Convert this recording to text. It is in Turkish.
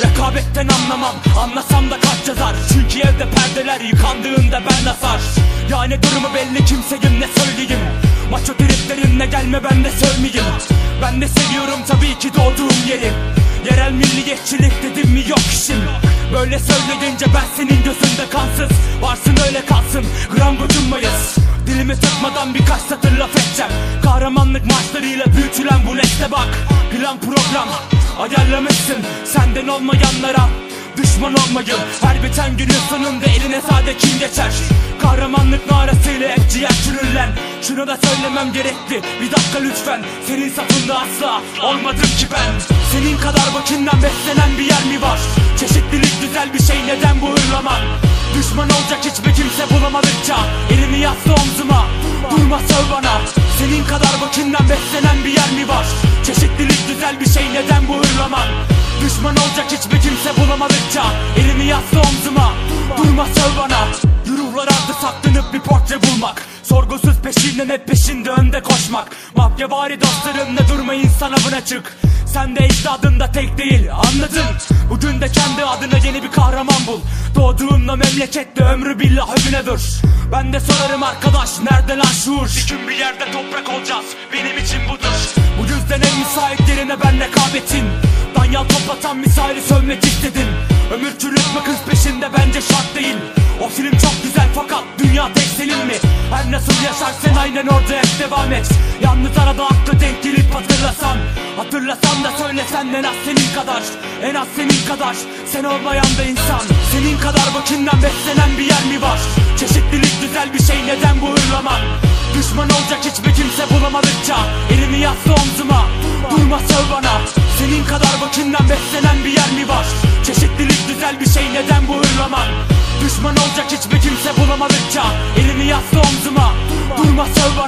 Rekabetten anlamam Anlasam da kaç yazar? Çünkü evde perdeler yıkandığında ben nasar Yani durumu belli kimseyim ne söyleyeyim? Maço triplerimle gelme ben de sövmeyeyim. Ben de seviyorum tabii ki doğduğum yeri. Yerel milliyetçilik dedim mi yok işim. Böyle söyleyince ben senin gözünde kansız. Varsın öyle kalsın gram gocunmayız Dilimi tutmadan birkaç satır laf edeceğim. Kahramanlık maçlarıyla büyütülen bu neste bak. Plan program ayarlamışsın Senden olmayanlara. Düşman olmayın Her biten günün sonunda eline sade kim geçer? Kahramanlık narasıyla hep ciğer çürürler. Şunu da söylemem gerekli Bir dakika lütfen. Senin safında asla olmadım ki ben. Senin kadar vakinden beslenen bir yer mi var? Çeşitlilik güzel bir şey neden bu hırlaman? Düşman olacak hiçbir kimse bulamadıkça Elini yasla omzuma. Durma söv bana. Senin kadar vakinden beslenen bir yer mi var? Çeşitlilik güzel bir şey neden bu hırlaman? Düşman olacak hiçbir kimse bulamadıkça Elini yasla omzuma. Durma söv bana. Ruhlar ardı saklanıp bir portre bulmak. Sorgusuz peşinden hep peşinde koşmak. Mafyavari dostlarınla durma insan avına çık. Sen de ecdadında tek değil anladın? Bugün de kendi adına yeni bir kahraman bul. Doğduğunla memlekette ömrü billah övüne dur. Ben de sorarım arkadaş nerede lan şuur Bir gün bir yerde toprak olacağız benim için budur. Bu yüzden en müsait yerine ben rekabetin Danyal toplatan misali sövmek istedim Ömür çürütme kız peşinde bence şart değil. O film çok güzel fakat dünya tek senin mi? Her nasıl yaşarsan aynen orada Hatırlasan da söylesen en az senin kadar En az senin kadar Sen olmayan da insan Senin kadar vakinden beslenen bir yer mi var? Çeşitlilik güzel bir şey neden bu hırlaman? Düşman olacak hiçbir kimse bulamadıkça Elini yasla omzuma Durma söv bana Senin kadar vakinden beslenen bir yer mi var? Çeşitlilik güzel bir şey neden bu hırlaman? Düşman olacak hiçbir kimse bulamadıkça Elini yasla omzuma Durma söv bana